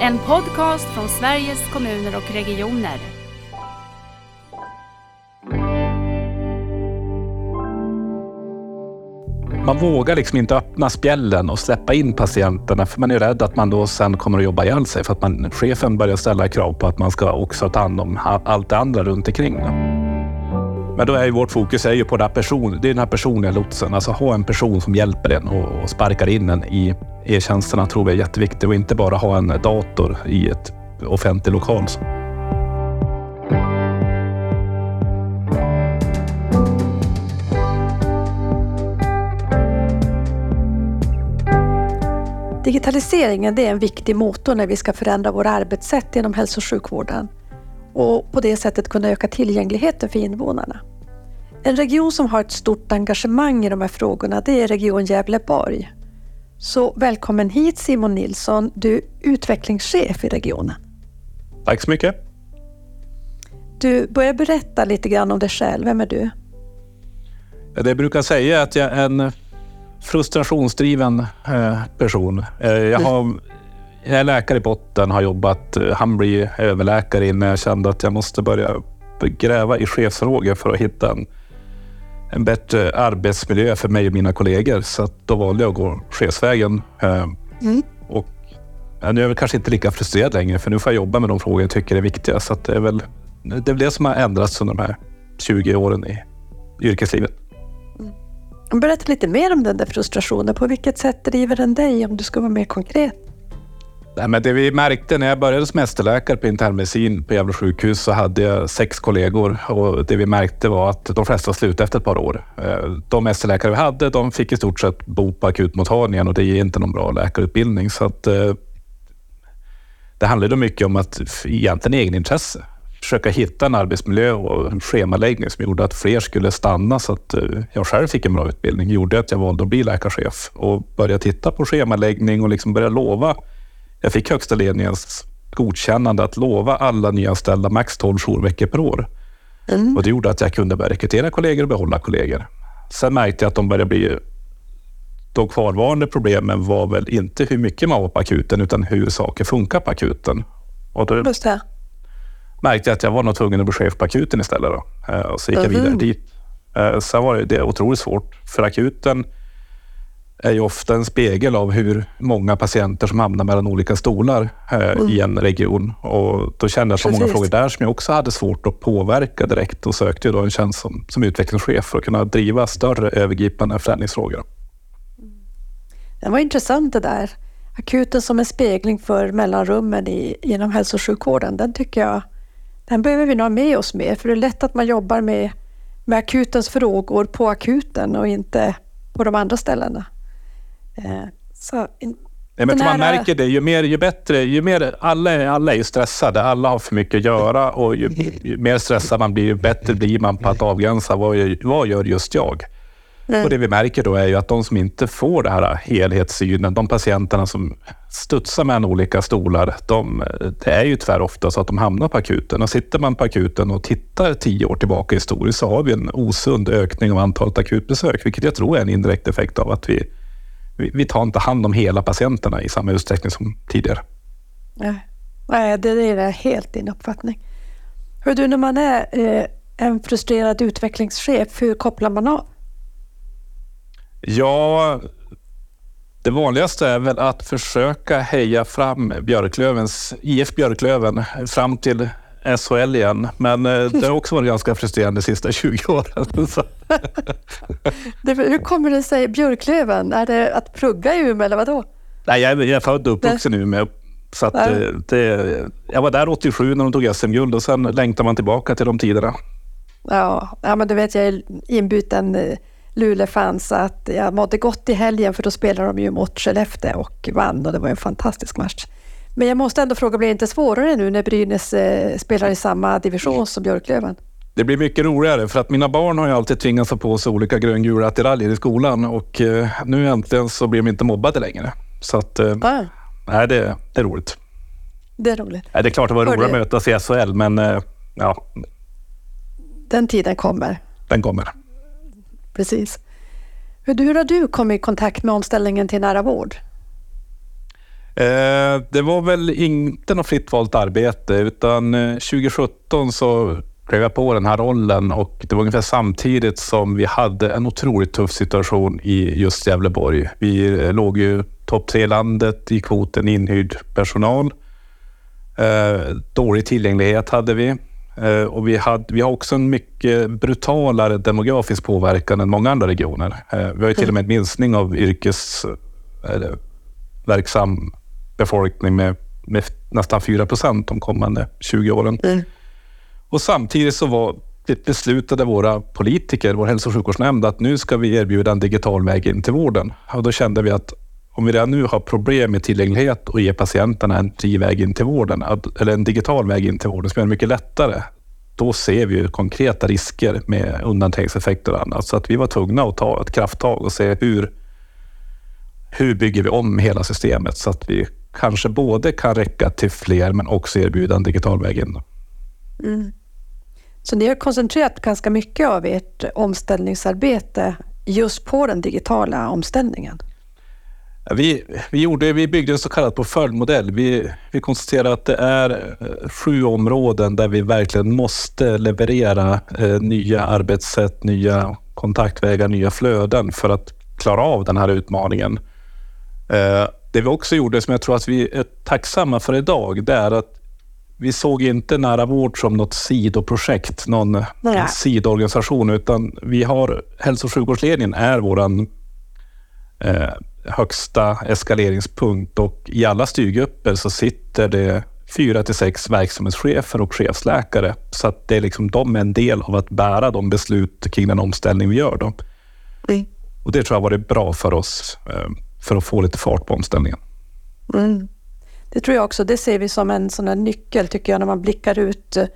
En podcast från Sveriges kommuner och regioner. Man vågar liksom inte öppna spjällen och släppa in patienterna för man är rädd att man då sen kommer att jobba ihjäl sig för att man, chefen börjar ställa krav på att man ska också ta hand om allt det andra runt omkring. Men då är ju vårt fokus är ju på den här, person, det är den här personliga lotsen. Alltså ha en person som hjälper en och, och sparkar in en i e-tjänsterna tror vi är jätteviktigt och inte bara ha en dator i ett offentlig lokal. Digitaliseringen är en viktig motor när vi ska förändra våra arbetssätt inom hälso och sjukvården och på det sättet kunna öka tillgängligheten för invånarna. En region som har ett stort engagemang i de här frågorna det är Region Gävleborg. Så välkommen hit Simon Nilsson, du är utvecklingschef i regionen. Tack så mycket. Du, börjar berätta lite grann om dig själv. Vem är du? Det jag brukar säga att jag är en frustrationsdriven eh, person. Eh, jag, har, jag är läkare i botten, har jobbat, eh, han blir överläkare innan jag kände att jag måste börja gräva i chefsfrågor för att hitta en, en bättre arbetsmiljö för mig och mina kollegor. Så då valde jag att gå chefsvägen. Mm. Och nu är jag kanske inte lika frustrerad längre, för nu får jag jobba med de frågor jag tycker är viktiga. Så det, är väl, det är väl det som har ändrats under de här 20 åren i yrkeslivet. Berätta lite mer om den där frustrationen. På vilket sätt driver den dig om du ska vara mer konkret? Nej, men det vi märkte när jag började som mästerläkare på internmedicin på Gävle sjukhus så hade jag sex kollegor och det vi märkte var att de flesta slutade efter ett par år. De de mästerläkare vi hade de fick i stort sett bo på akutmottagningen och det ger inte någon bra läkarutbildning. Så att, eh, det handlade mycket om att egentligen egenintresse försöka hitta en arbetsmiljö och en schemaläggning som gjorde att fler skulle stanna så att eh, jag själv fick en bra utbildning. gjorde att jag valde att bli läkarchef och började titta på schemaläggning och liksom började lova. Jag fick högsta ledningens godkännande att lova alla nyanställda max 12 jourveckor per år. Mm. Och det gjorde att jag kunde börja rekrytera kollegor och behålla kollegor. Sen märkte jag att de började bli de kvarvarande problemen var väl inte hur mycket man var på akuten utan hur saker funkar på akuten. Och då, Just det märkte jag att jag var nog tvungen att bli chef på akuten istället. Då. Eh, och så gick jag vidare dit. Eh, sen var det otroligt svårt, för akuten är ju ofta en spegel av hur många patienter som hamnar mellan olika stolar eh, mm. i en region. Och då kände jag att det var många frågor där som jag också hade svårt att påverka direkt och sökte då en tjänst som, som utvecklingschef för att kunna driva större övergripande förändringsfrågor. Det var intressant det där. Akuten som en spegling för mellanrummen i, inom hälso och sjukvården, den tycker jag den behöver vi nog ha med oss mer, för det är lätt att man jobbar med, med akutens frågor på akuten och inte på de andra ställena. Eh, så Nej, men. Man märker det, ju mer, ju bättre, ju mer, alla, alla är ju stressade, alla har för mycket att göra och ju, ju mer stressad man blir, ju bättre blir man på att avgränsa vad, vad gör just jag? Mm. Och Det vi märker då är ju att de som inte får den här helhetssynen, de patienterna som studsar mellan olika stolar, de, det är ju tyvärr ofta så att de hamnar på akuten. Och sitter man på akuten och tittar tio år tillbaka historiskt så har vi en osund ökning av antalet akutbesök, vilket jag tror är en indirekt effekt av att vi, vi, tar inte hand om hela patienterna i samma utsträckning som tidigare. Nej, det är helt din uppfattning. Hör du, när man är eh, en frustrerad utvecklingschef, hur kopplar man av? Ja, det vanligaste är väl att försöka heja fram Björklövens, IF Björklöven fram till SHL igen. Men eh, det har också varit ganska frustrerande de sista 20 åren. hur kommer det sig Björklöven? Är det att plugga i Umeå eller vadå? Nej, jag är född och uppvuxen i Umeå. Så att det, eh, det, jag var där 87 när de tog SM-guld och sen längtar man tillbaka till de tiderna. Ja, ja men du vet jag är inbiten eh, Luleå-fans att jag mådde gott i helgen för då spelade de ju mot Skellefteå och vann och det var en fantastisk match. Men jag måste ändå fråga, blir det inte svårare nu när Brynäs eh, spelar i samma division som Björklöven? Det blir mycket roligare för att mina barn har ju alltid tvingats ha på sig olika gröngula attiraljer i skolan och eh, nu äntligen så blir de inte mobbade längre. Så att, ah. nej, det, det, är roligt. Det är roligt. Nej, det är klart det var roligt att mötas i SHL, men ja. Den tiden kommer. Den kommer precis. Hur, hur har du kommit i kontakt med omställningen till nära vård? Eh, det var väl inte något fritt valt arbete utan eh, 2017 så klev jag på den här rollen och det var ungefär samtidigt som vi hade en otroligt tuff situation i just Gävleborg. Vi eh, låg ju topp tre i landet i kvoten inhyrd personal. Eh, dålig tillgänglighet hade vi. Och vi, hade, vi har också en mycket brutalare demografisk påverkan än många andra regioner. Vi har ju till och med en minskning av yrkesverksam befolkning med, med nästan 4 procent de kommande 20 åren. Mm. Och samtidigt så var, beslutade våra politiker, vår hälso och sjukvårdsnämnd, att nu ska vi erbjuda en digital väg in till vården. Och då kände vi att om vi redan nu har problem med tillgänglighet och ge patienterna en fri väg in till vården, eller en digital väg in till vården som är mycket lättare, då ser vi ju konkreta risker med undanträngningseffekter och annat. Så att vi var tvungna att ta ett krafttag och se hur, hur bygger vi om hela systemet så att vi kanske både kan räcka till fler men också erbjuda en digital väg in. Mm. Så ni har koncentrerat ganska mycket av ert omställningsarbete just på den digitala omställningen? Vi, vi, gjorde, vi byggde en så kallad portföljmodell. Vi, vi konstaterade att det är eh, sju områden där vi verkligen måste leverera eh, nya arbetssätt, nya kontaktvägar, nya flöden för att klara av den här utmaningen. Eh, det vi också gjorde, som jag tror att vi är tacksamma för idag, det är att vi såg inte nära vård som något sidoprojekt, någon Nej. sidoorganisation, utan vi har hälso och sjukvårdsledningen är vår eh, högsta eskaleringspunkt och i alla styrgrupper så sitter det fyra till sex verksamhetschefer och chefsläkare. Så att det är liksom, de är en del av att bära de beslut kring den omställning vi gör. Då. Mm. Och det tror jag har varit bra för oss. För att få lite fart på omställningen. Mm. Det tror jag också. Det ser vi som en sån nyckel tycker jag när man blickar ut eh,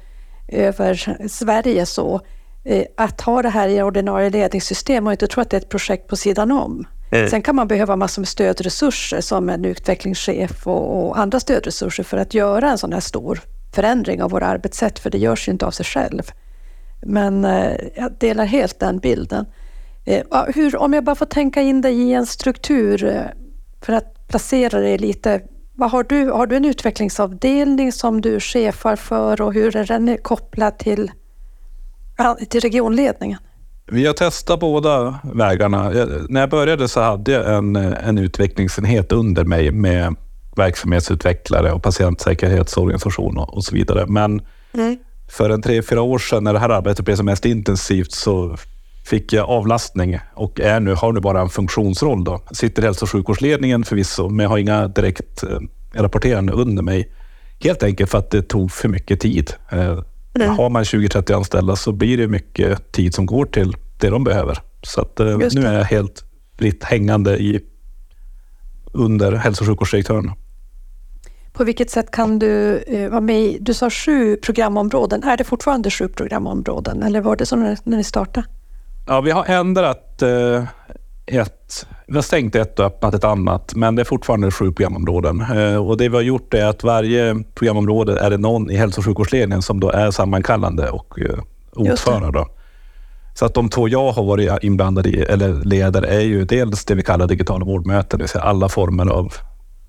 över Sverige så. Eh, att ha det här i ordinarie ledningssystem och inte tro att det är ett projekt på sidan om. Mm. Sen kan man behöva massor med stödresurser som en utvecklingschef och, och, andra stödresurser för att göra en sån här stor förändring av våra arbetssätt, för det görs ju inte av sig själv. Men eh, jag delar helt den bilden. Eh, hur, om jag bara får tänka in dig i en struktur eh, för att placera dig lite. Vad har, du, har du en utvecklingsavdelning som du chefar för och hur är den kopplad till, till regionledningen? Vi har testat båda vägarna. Jag, när jag började så hade jag en, en utvecklingsenhet under mig med verksamhetsutvecklare och patientsäkerhetsorganisation och, och så vidare. Men mm. för en tre, fyra år sedan när det här arbetet blev som mest intensivt så fick jag avlastning och är nu, har nu bara en funktionsroll. Då. Sitter i hälso och sjukvårdsledningen förvisso, men jag har inga direkt eh, rapporterande under mig. Helt enkelt för att det tog för mycket tid. Eh, mm. Har man 20-30 anställda så blir det mycket tid som går till det de behöver. Så att, eh, nu är jag helt fritt hängande i, under hälso och sjukvårdsdirektören. På vilket sätt kan du eh, vara med i, du sa sju programområden, är det fortfarande sju programområden eller var det så när, när ni startade? Ja, vi har ändrat eh, ett. Vi har stängt ett och öppnat ett annat, men det är fortfarande sju programområden. Eh, och det vi har gjort är att varje programområde är det någon i hälso och sjukvårdsledningen som då är sammankallande och eh, ordförande. Så att de två jag har varit inblandade i, eller leder, är ju dels det vi kallar digitala vårdmöten, det vill säga alla former av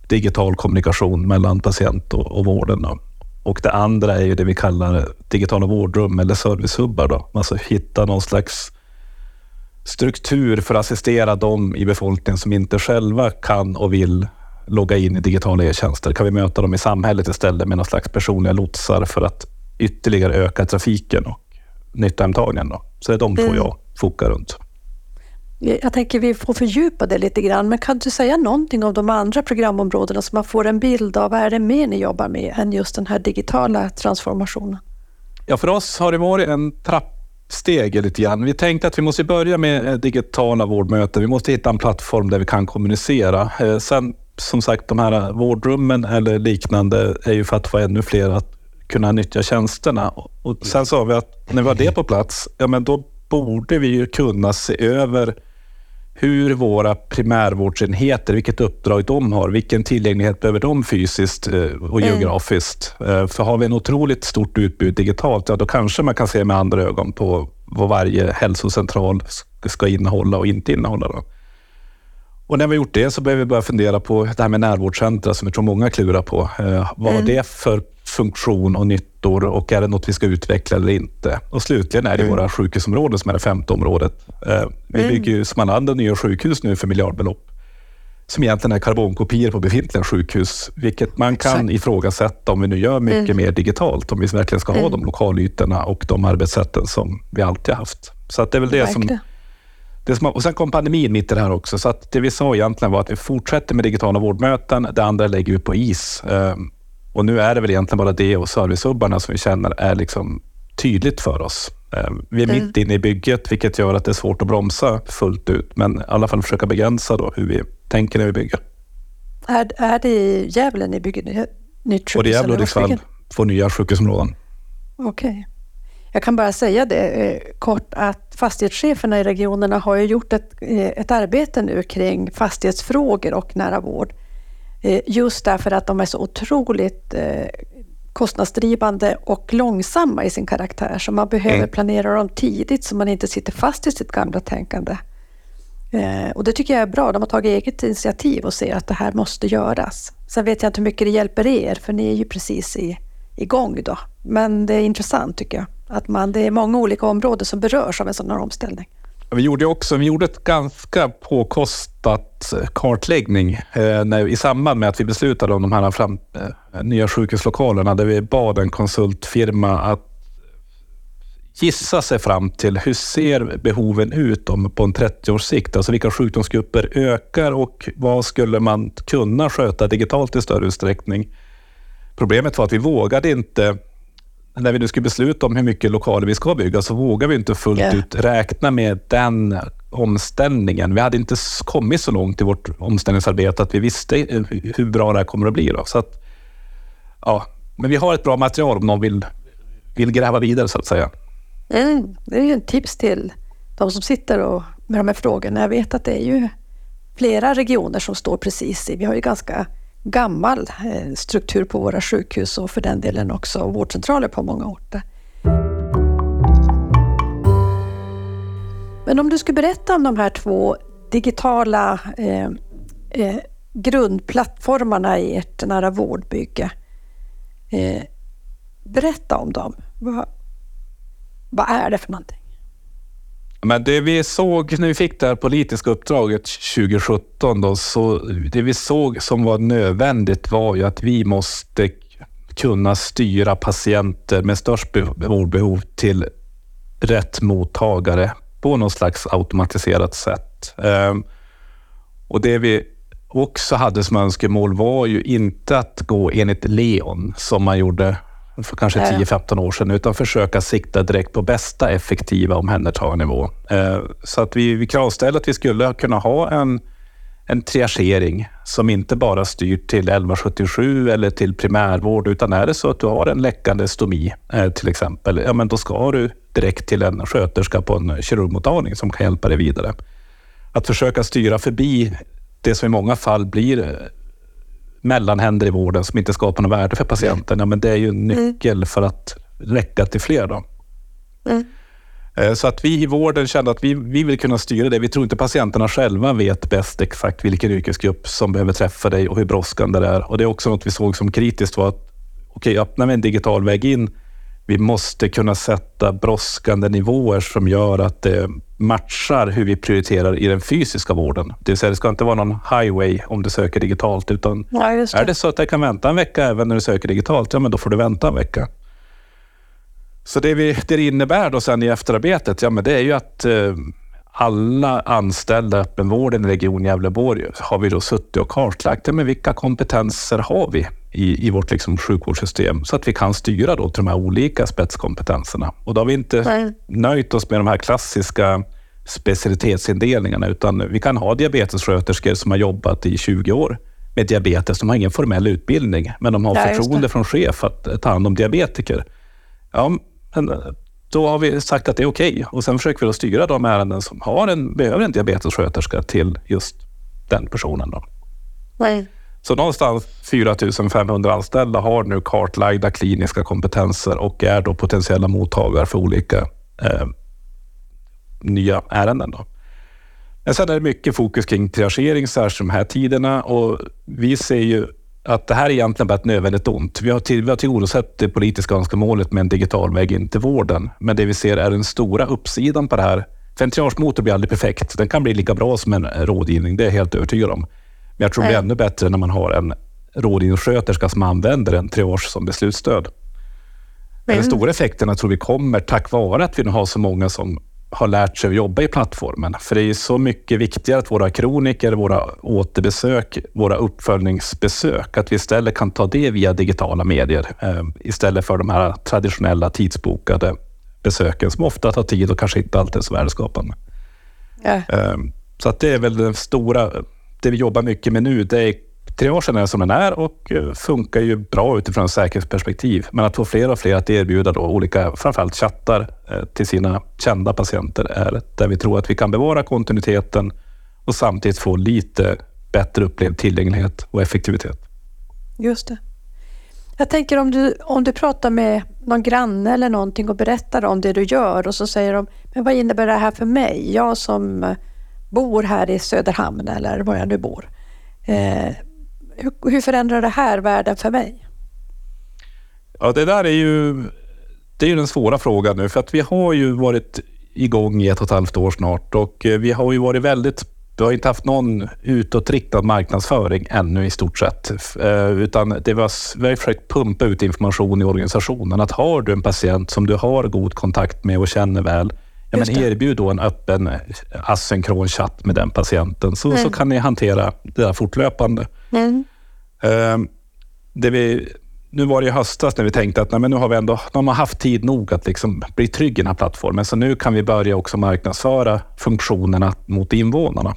digital kommunikation mellan patient och, och vården. Då. Och det andra är ju det vi kallar digitala vårdrum eller servicehubbar. Då. Alltså hitta någon slags struktur för att assistera dem i befolkningen som inte själva kan och vill logga in i digitala e-tjänster? Kan vi möta dem i samhället istället med någon slags personliga lotsar för att ytterligare öka trafiken och nyttahemtagningen? Då? Så det är de två mm. jag fokar runt. Jag tänker vi får fördjupa det lite grann, men kan du säga någonting om de andra programområdena så man får en bild av vad är det mer ni jobbar med än just den här digitala transformationen? Ja, för oss har det varit en trapp steg lite grann. Vi tänkte att vi måste börja med digitala vårdmöten. Vi måste hitta en plattform där vi kan kommunicera. Eh, sen som sagt, de här vårdrummen eller liknande är ju för att få ännu fler att kunna nyttja tjänsterna. Och sen sa vi att när vi har det på plats, ja men då borde vi ju kunna se över hur våra primärvårdsenheter, vilket uppdrag de har, vilken tillgänglighet behöver de fysiskt eh, och mm. geografiskt? Mm. För har vi en otroligt stort utbud digitalt, ja då kanske man kan se med andra ögon på vad varje hälsocentral ska innehålla och inte innehålla. Då. Och när vi gjort det så behöver vi börja fundera på det här med närvårdscentra som jag tror många klurar på. Eh, vad har Mm. det för funktion och nyttor och är det något vi ska utveckla eller inte? Och slutligen är det Mm. våra sjukhusområden som är det femte området. Eh, vi Mm. bygger ju som alla andra nya sjukhus nu för miljardbelopp som egentligen är karbonkopior på befintliga sjukhus, vilket man kan Exakt. ifrågasätta om vi nu gör mycket Mm. mer digitalt, om vi verkligen ska ha Mm. de lokalytorna och de arbetssätten som vi alltid haft. Så att det är väl det som det som, och sen kom pandemin mitt i det här också, så att det vi sa egentligen var att vi fortsätter med digitala vårdmöten. Det andra lägger vi på is. Och nu är det väl egentligen bara det och servicehubbarna som vi känner är liksom tydligt för oss. Ehm, vi är Mm. mitt inne i bygget, vilket gör att det är svårt att bromsa fullt ut, men i alla fall försöka begränsa då hur vi tänker när vi bygger. Är, är det i Gävle ni bygger ny- nytt sjukhus? Både Gävle och Hudiksvall, två nya sjukhusområden. Okej. Jag kan bara säga det eh, kort att fastighetscheferna i regionerna har ju gjort ett, eh, ett arbete nu kring fastighetsfrågor och nära vård. Eh, just därför att de är så otroligt eh, kostnadsdrivande och långsamma i sin karaktär. Så man behöver Mm. planera dem tidigt så man inte sitter fast i sitt gamla tänkande. Eh, och det tycker jag är bra. De har tagit eget initiativ och ser att det här måste göras. Sen vet jag inte hur mycket det hjälper er, för ni är ju precis i, igång då. Men det är intressant tycker jag. Att man, det är många olika områden som berörs av en sån här omställning. Vi gjorde också vi gjorde ett ganska påkostat eh, kartläggning eh, när, i samband med att vi beslutade om de här fram, eh, nya sjukhuslokalerna där vi bad en konsultfirma att gissa sig fram till hur ser behoven ut om, på en 30 års sikt? Alltså vilka sjukdomsgrupper ökar och vad skulle man kunna sköta digitalt i större utsträckning? Problemet var att vi vågade inte när vi nu skulle besluta om hur mycket lokaler vi ska bygga så vågar vi inte fullt Ja. ut räkna med den omställningen. Vi hade inte kommit så långt i vårt omställningsarbete att vi visste eh, hu- hur bra det här kommer att bli. Då. Så att, ja. Men vi har ett bra material om någon vill, vill gräva vidare så att säga. Mm, det är ju en tips till de som sitter och, med de här frågorna. Jag vet att det är ju flera regioner som står precis i. Vi har ju ganska gammal eh, struktur på våra sjukhus och för den delen också vårdcentraler på många orter. Men om du skulle berätta om de här två digitala eh, eh, grundplattformarna i ert nära vårdbygge. Eh, berätta om dem. Vad, vad är det för någonting? Men det vi såg när vi fick det här politiska uppdraget 2017, då, så det vi såg som var nödvändigt var ju att vi måste kunna styra patienter med störst vårdbehov till rätt mottagare på något slags automatiserat sätt. Ehm, och det vi också hade som önskemål var ju inte att gå enligt Leon som man gjorde för kanske Nej. 10-15 år sedan, utan försöka sikta direkt på bästa effektiva omhändertagandenivå. Eh, Så att vi, vi kravställde att vi skulle kunna ha en, en triagering som inte bara styr till 1177 eller till primärvård, utan är det så att du har en läckande stomi eh, till exempel, ja men då ska du direkt till en sköterska på en kirurgmottagning som kan hjälpa dig vidare. Att försöka styra förbi det som i många fall blir mellanhänder i vården som inte skapar något värde för patienten, ja, men det är ju en nyckel för att räcka till fler. Då. Mm. Eh, Så att vi i vården kände att vi, vi vill kunna styra det. Vi tror inte patienterna själva vet bäst exakt vilken yrkesgrupp som behöver träffa dig och hur brådskande det är. Och det är också något vi såg som kritiskt var att okej, öppnar vi en digital väg in, vi måste kunna sätta brådskande nivåer som gör att det matchar hur vi prioriterar i den fysiska vården. Det vill säga, det ska inte vara någon highway om du söker digitalt, utan Ja, just är det så att det kan vänta en vecka även när du söker digitalt, ja men då får du vänta en vecka. Så det, vi, det det innebär då sen i efterarbetet, ja men det är ju att eh, alla anställda i öppenvården i Region Gävleborg har vi då suttit och kartlagt, men vilka kompetenser har vi i, i vårt liksom sjukvårdssystem så att vi kan styra då till de här olika spetskompetenserna. Och då har vi inte Nej. nöjt oss med de här klassiska specialitetsindelningarna, utan vi kan ha diabetessköterskor som har jobbat i 20 år med diabetes. De har ingen formell utbildning, men de har just förtroende från chef att ta hand om diabetiker. Ja, men då har vi sagt att det är okej och sen försöker vi då styra de ärenden som har en, behöver en diabetessköterska till just den personen. Då. Nej. Så någonstans 4 500 anställda har nu kartlagda kliniska kompetenser och är då potentiella mottagare för olika eh, nya ärenden. Då. Men sen är det mycket fokus kring triagering, särskilt de här tiderna. Och vi ser ju att det här är egentligen bara ett nödvändigt ont. Vi har, till, vi har tillgodosett det politiska önskemålet med en digital väg in till vården. Men det vi ser är den stora uppsidan på det här. För en triagemotor blir aldrig perfekt. Den kan bli lika bra som en rådgivning, det är jag helt övertygad om. Men jag tror det blir ännu bättre när man har en rådgivningssköterska som använder en triage som beslutsstöd. Men den stora effekterna tror vi kommer tack vare att vi nu har så många som har lärt sig att jobba i plattformen. För det är så mycket viktigare att våra kroniker, våra återbesök, våra uppföljningsbesök, att vi istället kan ta det via digitala medier eh, istället för de här traditionella tidsbokade besöken som ofta tar tid och kanske inte alltid är så värdeskapande. Ja. Eh, så att det är väl den stora, det vi jobbar mycket med nu, det är Tre år sedan är som den är och eh, funkar ju bra utifrån ett säkerhetsperspektiv. Men att få fler och fler att erbjuda då olika, framförallt chattar eh, till sina kända patienter är där vi tror att vi kan bevara kontinuiteten och samtidigt få lite bättre upplevd tillgänglighet och effektivitet. Just det. Jag tänker om du, om du pratar med någon granne eller någonting och berättar om det du gör och så säger de, men vad innebär det här för mig? Jag som eh, bor här i Söderhamn eller var jag nu bor. Eh, hur, hur förändrar det här världen för mig? Ja, det där är ju, det är ju den svåra frågan nu, för att vi har ju varit igång i ett och ett halvt år snart och eh, vi har ju varit väldigt vi har inte haft någon utåtriktad marknadsföring ännu i stort sett. Eh, utan det var, vi har försökt pumpa ut information i organisationen. Att har du en patient som du har god kontakt med och känner väl, ja, men erbjud då en öppen eh, asynkron chatt med den patienten så, mm. så kan ni hantera det där fortlöpande. Mm. Uh, det vi, nu var det i höstas när vi tänkte att nej, men nu har vi ändå nu har haft tid nog att liksom bli trygg i den här plattformen. Så nu kan vi börja också marknadsföra funktionerna mot invånarna.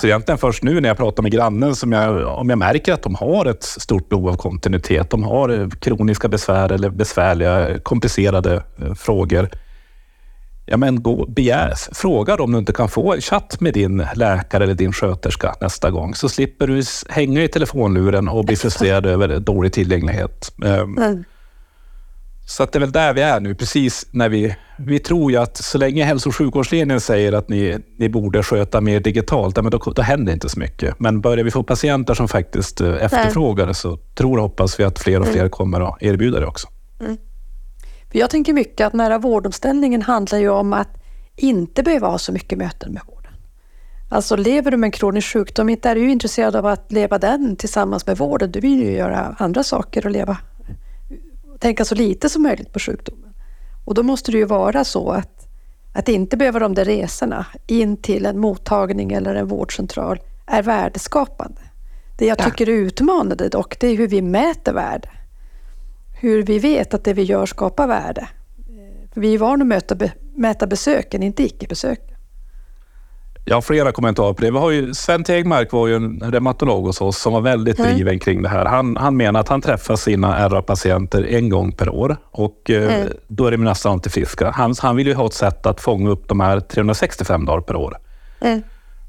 Så egentligen först nu när jag pratar med grannen, som jag, om jag märker att de har ett stort behov av kontinuitet, de har eh, kroniska besvär eller besvärliga, komplicerade eh, frågor, ja, men gå, begär, fråga om du inte kan få en chatt med din läkare eller din sköterska nästa gång, så slipper du hänga i telefonluren och bli frustrerad över dålig tillgänglighet. Ehm, mm. Så att det är väl där vi är nu, precis när vi... Vi tror ju att så länge hälso och sjukvårdsledningen säger att ni, ni borde sköta mer digitalt, men då, då händer inte så mycket. Men börjar vi få patienter som faktiskt eh, efterfrågar det så tror och hoppas vi att fler och fler mm. kommer att erbjuda det också. Mm. För jag tänker mycket att nära vårdomställningen handlar ju om att inte behöva ha så mycket möten med vården. Alltså lever du med en kronisk sjukdom, inte är du intresserad av att leva den tillsammans med vården. Du vill ju göra andra saker och leva, tänka så lite som möjligt på sjukdomen. Och då måste det ju vara så att, att inte behöva de där resorna in till en mottagning eller en vårdcentral är värdeskapande. Det jag tycker är utmanande dock, det är hur vi mäter värde hur vi vet att det vi gör skapar värde. För vi är vana att möta, mäta besöken, inte icke-besöken. Jag har flera kommentarer på det. Vi har ju, Sven Tegmark var ju en reumatolog hos oss som var väldigt mm. driven kring det här. Han, han menar att han träffar sina RA-patienter en gång per år och eh, mm. då är de nästan alltid friska. Han, han vill ju ha ett sätt att fånga upp de här 365 dagar per år. Mm.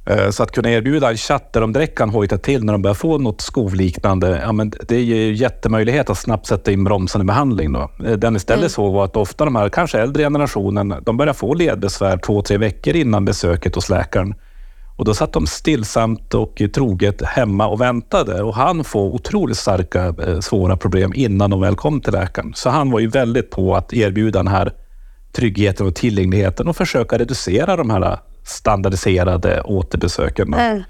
Eh, så att kunna erbjuda en chatt där de direkt kan hojta till när de börjar få något skovliknande, ja, men det ger ju jättemöjlighet att snabbt sätta in bromsande behandling. Då. Eh, den istället mm. så var att ofta de här kanske äldre generationen, de börjar få ledbesvär två, tre veckor innan besöket hos läkaren. Och då satt de stillsamt och troget hemma och väntade och han får otroligt starka, eh, svåra problem innan de väl kom till läkaren. Så han var ju väldigt på att erbjuda den här tryggheten och tillgängligheten och försöka reducera de här standardiserade återbesöken. Mm.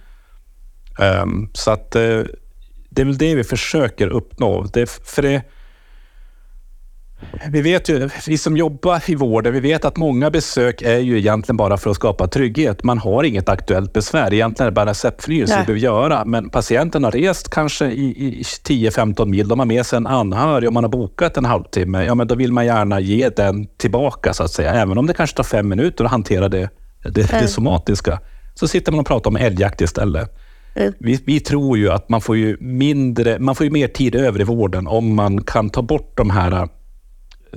Um, så att uh, det är väl det vi försöker uppnå. Det, för det, vi vet ju, vi som jobbar i vården, vi vet att många besök är ju egentligen bara för att skapa trygghet. Man har inget aktuellt besvär. Egentligen är det bara receptförnyelse vi behöver göra. Men patienten har rest kanske i, i 10-15 mil. De har med sig en anhörig och man har bokat en halvtimme. Ja, men då vill man gärna ge den tillbaka så att säga. Även om det kanske tar fem minuter att hantera det det, det somatiska. Så sitter man och pratar om älgjakt istället. Mm. Vi, vi, tror ju att man får ju mindre, man får ju mer tid över i vården om man kan ta bort de här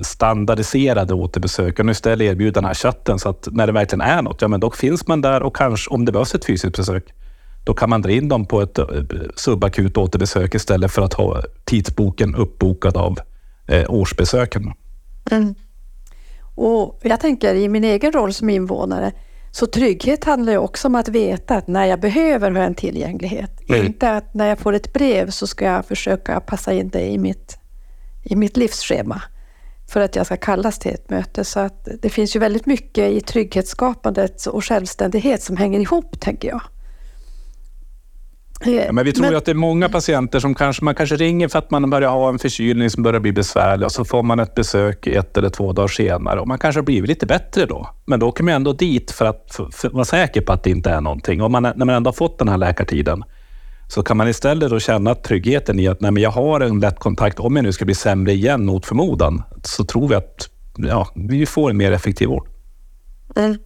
standardiserade återbesöken och istället erbjuda den här chatten så att när det verkligen är något, ja men då finns man där och kanske om det behövs ett fysiskt besök, då kan man dra in dem på ett eh, subakut återbesök istället för att ha tidsboken uppbokad av eh, årsbesöken. Mm. Och jag tänker i min egen roll som invånare, Så trygghet handlar ju också om att veta att när jag behöver har jag en tillgänglighet. Mm. Inte att när jag får ett brev så ska jag försöka passa in det i mitt, i mitt livsschema för att jag ska kallas till ett möte. Så att det finns ju väldigt mycket i trygghetsskapandet och självständighet som hänger ihop, tänker jag. Ja, men vi tror men, att det är många patienter som kanske, man kanske ringer för att man börjar ha en förkylning som börjar bli besvärlig och så får man ett besök ett eller två dagar senare och man kanske har blivit lite bättre då. Men då åker man ändå dit för att för, för vara säker på att det inte är någonting. Och man, när man ändå har fått den här läkartiden så kan man istället då känna tryggheten i att nej, men jag har en lätt kontakt. Om jag nu ska bli sämre igen mot förmodan så tror vi att ja, vi får en mer effektiv vård. Mm.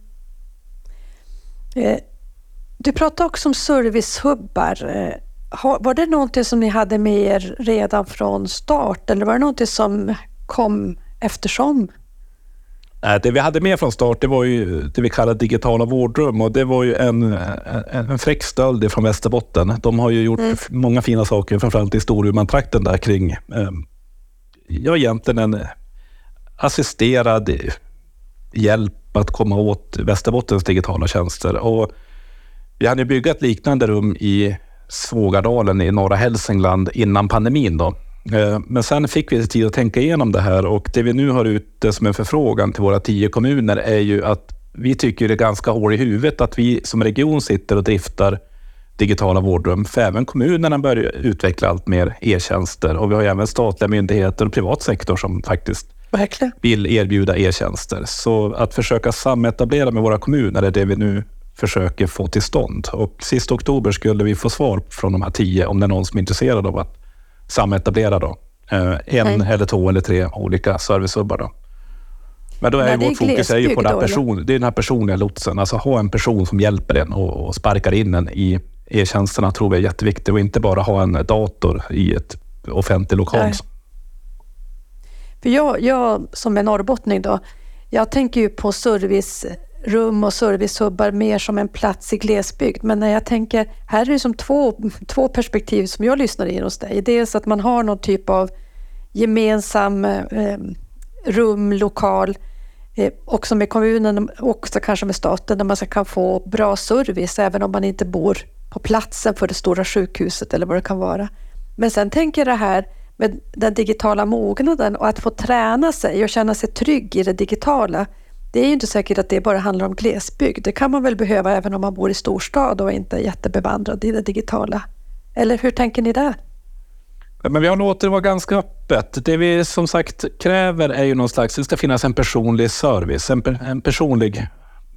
Du pratade också om servicehubbar. Eh, var det någonting som ni hade med er redan från start eller var det någonting som kom eftersom? Det vi hade med från start det var ju det vi kallar digitala vårdrum och det var ju en, en, en fräck stöld från Västerbotten. De har ju gjort mm. många fina saker, framförallt i Storumantrakten där kring, eh, ja egentligen en assisterad hjälp att komma åt Västerbottens digitala tjänster. Och vi hade byggt ett liknande rum i Svågardalen i norra Hälsingland innan pandemin. Då. Eh, men sen fick vi tid att tänka igenom det här och det vi nu har ute som en förfrågan till våra tio kommuner är ju att vi tycker det är ganska hål i huvudet att vi som region sitter och driftar digitala vårdrum. För även kommunerna börjar utveckla allt mer e-tjänster och vi har även statliga myndigheter och privat sektor som faktiskt Verkligen. vill erbjuda e-tjänster. Så att försöka sametablera med våra kommuner är det vi nu försöker få till stånd. Och sista oktober skulle vi få svar från de här tio om det är någon som är intresserad av att sametablera då. Eh, en Nej. eller två eller tre olika servicehubbar. Då. Men då är, Men vårt fokus är ju på den, person, det är den här personliga lotsen. Alltså ha en person som hjälper en och, och sparkar in en i e-tjänsterna tror vi är jätteviktigt och inte bara ha en dator i ett offentlig lokal. Nej. För jag, jag som är norrbottning då, jag tänker ju på service rum och servicehubbar mer som en plats i glesbygd. Men när jag tänker, här är det som två, två perspektiv som jag lyssnar in hos dig. Dels att man har någon typ av gemensam eh, rum, lokal, eh, också med kommunen, och också kanske med staten, där man kan få bra service även om man inte bor på platsen för det stora sjukhuset eller vad det kan vara. Men sen tänker jag det här med den digitala mognaden och att få träna sig och känna sig trygg i det digitala det är ju inte säkert att det bara handlar om glesbygd. Det kan man väl behöva även om man bor i storstad och inte är jättebevandrad i det digitala. Eller hur tänker ni där? Men vi har låtit det vara ganska öppet. Det vi som sagt kräver är ju någon slags, det ska finnas en personlig service, en, en personlig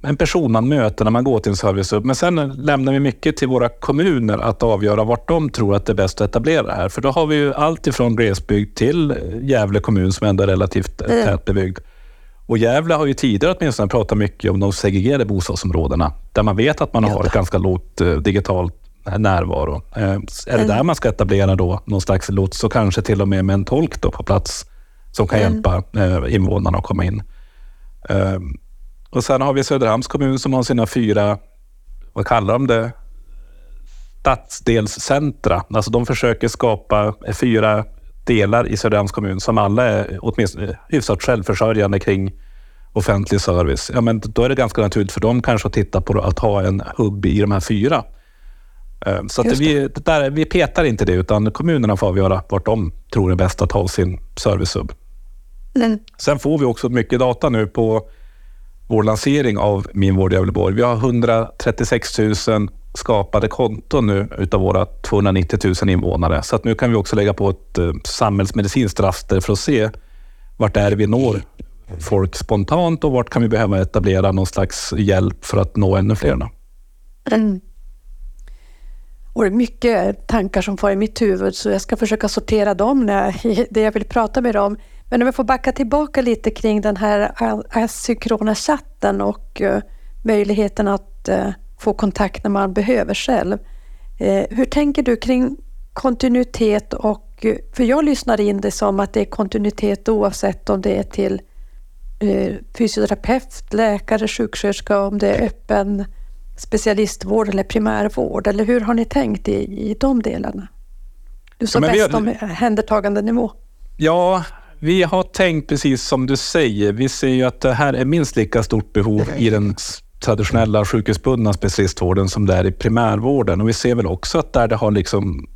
en person man möter när man går till en servicehub. Men sen lämnar vi mycket till våra kommuner att avgöra vart de tror att det är bäst att etablera det här. För då har vi ju allt ifrån glesbygd till Gävle kommun som ändå är relativt mm. tätbebyggd. Och Gävle har ju tidigare åtminstone pratat mycket om de segregerade bostadsområdena, där man vet att man har ett ganska lågt eh, digitalt närvaro. Eh, är det mm. där man ska etablera då någon slags lots och kanske till och med med en tolk då på plats som kan mm. hjälpa eh, invånarna att komma in. Och sen har vi Söderhamns kommun som har sina fyra, vad kallar de det? Stadsdelscentra. Alltså de försöker skapa fyra delar i Söderhamns kommun som alla är åtminstone hyfsat självförsörjande kring offentlig service. Ja, men då är det ganska naturligt för dem kanske att titta på att ha en hubb i de här fyra. Eh, så att vi, där, vi petar inte det, utan kommunerna får avgöra vart de tror är bäst att ha sin servicehubb. Mm. Sen får vi också mycket data nu på vår lansering av Min vård Gävleborg. Vi har 136 000 skapade konton nu utav våra 290 000 invånare. Så att nu kan vi också lägga på ett eh, samhällsmedicinskt raster för att se vart är det vi når folk spontant och vart kan vi behöva etablera någon slags hjälp för att nå ännu fler. Mm. Och det är mycket tankar som får i mitt huvud så jag ska försöka sortera dem när det jag vill prata med dem. Men om jag får backa tillbaka lite kring den här asynkrona chatten och uh, möjligheten att uh, få kontakt när man behöver själv. Uh, hur tänker du kring kontinuitet och, för jag lyssnar in det som att det är kontinuitet oavsett om det är till fysioterapeut, läkare, sjuksköterska, om det är öppen specialistvård eller primärvård, eller hur har ni tänkt i, i de delarna? Du sa ja, bäst har... om händertagandenivå. Ja, vi har tänkt precis som du säger. Vi ser ju att det här är minst lika stort behov i den traditionella sjukhusbundna specialistvården som det är i primärvården. Och vi ser väl också att där det har liksom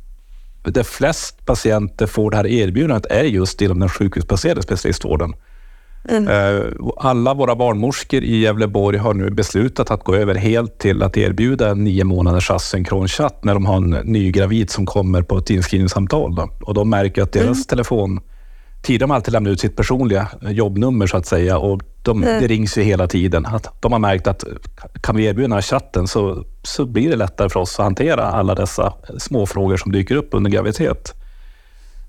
där flest patienter får det här erbjudandet är just inom den sjukhusbaserade specialistvården. Mm. Eh, alla våra barnmorskor i Gävleborg har nu beslutat att gå över helt till att erbjuda en nio månaders asynkronchatt när de har en ny gravid som kommer på ett inskrivningssamtal. Då. Och de märker att deras mm. telefon Tidigare har alltid lämnat ut sitt personliga jobbnummer så att säga och de, mm. det rings ju hela tiden. Att de har märkt att kan vi erbjuda den här chatten så, så blir det lättare för oss att hantera alla dessa små frågor som dyker upp under graviditet.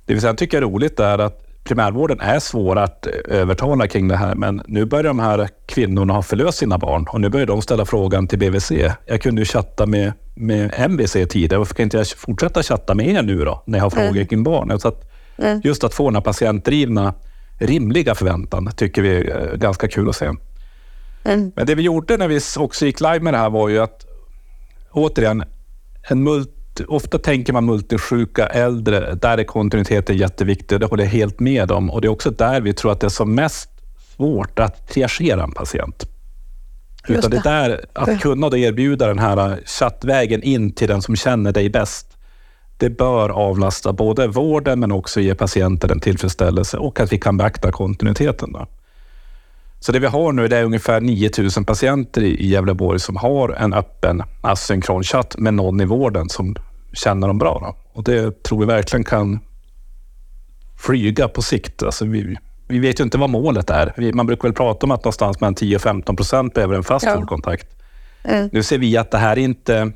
Det vi sen tycker är roligt är att primärvården är svår att övertala kring det här, men nu börjar de här kvinnorna ha förlöst sina barn och nu börjar de ställa frågan till BVC. Jag kunde ju chatta med, med MVC tidigare, varför kan inte jag fortsätta chatta med er nu då, när jag har frågor mm. kring barn? Så att mm. Just att få den här patientdrivna, rimliga förväntan tycker vi är ganska kul att se. Mm. Men det vi gjorde när vi också gick live med det här var ju att återigen, en multi ofta tänker man multisjuka äldre, där är kontinuiteten jätteviktig. Det håller jag helt med om. Och det är också där vi tror att det är som mest svårt att triagera en patient. Just Utan det. det där, att kunna då erbjuda den här chattvägen in till den som känner dig bäst. Det bör avlasta både vården men också ge patienten en tillfredsställelse och att vi kan beakta kontinuiteten. Då. Så det vi har nu det är ungefär 9000 patienter i Gävleborg som har en öppen asynkron chatt med någon i vården som känner dem bra. Då. Och det tror vi verkligen kan flyga på sikt. Alltså vi, vi vet ju inte vad målet är. Man brukar väl prata om att någonstans mellan 10 och 15 procent behöver en fast ja. vårdkontakt. Mm. Nu ser vi att det här är inte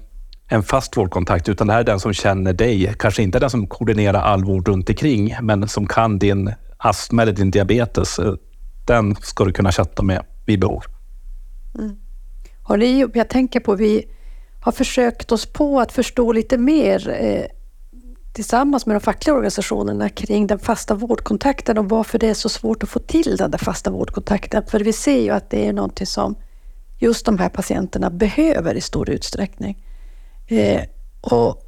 en fast vårdkontakt, utan det här är den som känner dig. Kanske inte den som koordinerar all vård runt omkring, men som kan din astma eller din diabetes. Eh, den ska du kunna chatta med vid behov. Mm. Har ni, jag tänker på, vi har försökt oss på att förstå lite mer eh, tillsammans med de fackliga organisationerna kring den fasta vårdkontakten och varför det är så svårt att få till den där fasta vårdkontakten. För vi ser ju att det är någonting som just de här patienterna behöver i stor utsträckning. Eh, och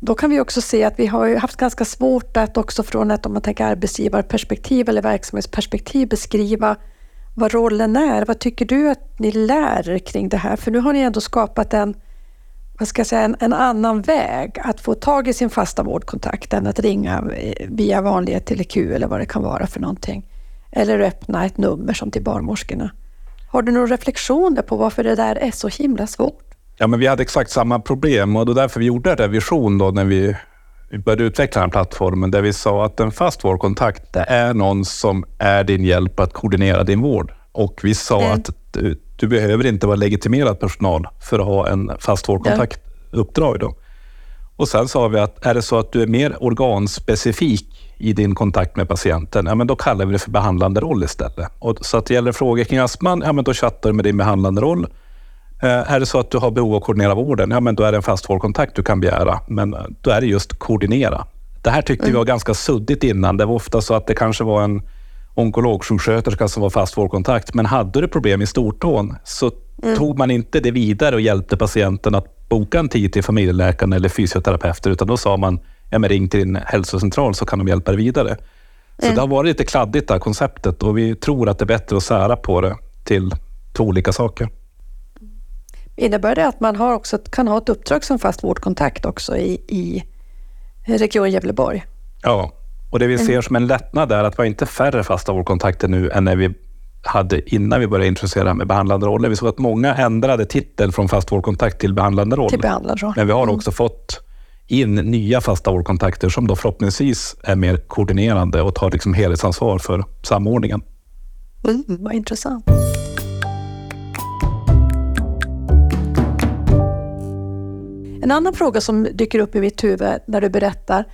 då kan vi också se att vi har haft ganska svårt att också från ett, om man tänker arbetsgivarperspektiv eller verksamhetsperspektiv beskriva vad rollen är. Vad tycker du att ni lär er kring det här? För nu har ni ändå skapat en, vad ska jag säga, en, en annan väg att få tag i sin fasta vårdkontakt än att ringa eh, via vanliga TeleQ eller vad det kan vara för någonting. Eller öppna ett nummer som till barnmorskorna. Har du några reflektioner på varför det där är så himla svårt? Ja, men vi hade exakt samma problem och det är därför vi gjorde en revision då när vi vi började utveckla den här plattformen där vi sa att en fast vårdkontakt det är någon som är din hjälp att koordinera din vård. Och vi sa mm. att du, du, behöver inte vara legitimerad personal för att ha en fast vårdkontaktuppdrag. Då. Och sen sa vi att är det så att du är mer organspecifik i din kontakt med patienten, ja, men då kallar vi det för behandlande roll istället. Och så att det gäller frågor kring astman, ja, men då chattar du med din behandlande roll. Eh, är det så att du har behov av att koordinera vården, ja men då är det en fast vårdkontakt du kan begära. Men eh, då är det just koordinera. Det här tyckte mm. vi var ganska suddigt innan. Det var ofta så att det kanske var en onkologsjuksköterska som var fast vårdkontakt. Men hade du problem i stortån så mm. tog man inte det vidare och hjälpte patienten att boka en tid till familjeläkaren eller fysioterapeuten, utan då sa man ja, men ring till din hälsocentral så kan de hjälpa dig vidare. Så mm. det har varit lite kladdigt det här konceptet och vi tror att det är bättre att sära på det till två olika saker. Innebär det att man har också, kan ha ett uppdrag som fast vårdkontakt också i, i Region Gävleborg? Ja, och det vi ser mm. som en lättnad är att vi har inte färre fasta vårdkontakter nu än när vi hade innan vi började introducera med behandlande roller. Vi såg att många ändrade titel från fast vårdkontakt till behandlande roll. Till behandlande roll. Men vi har mm. också fått in nya fasta vårdkontakter som då förhoppningsvis är mer koordinerande och tar liksom helhetsansvar för samordningen. Mm, vad intressant. En annan fråga som dyker upp i mitt huvud när du berättar,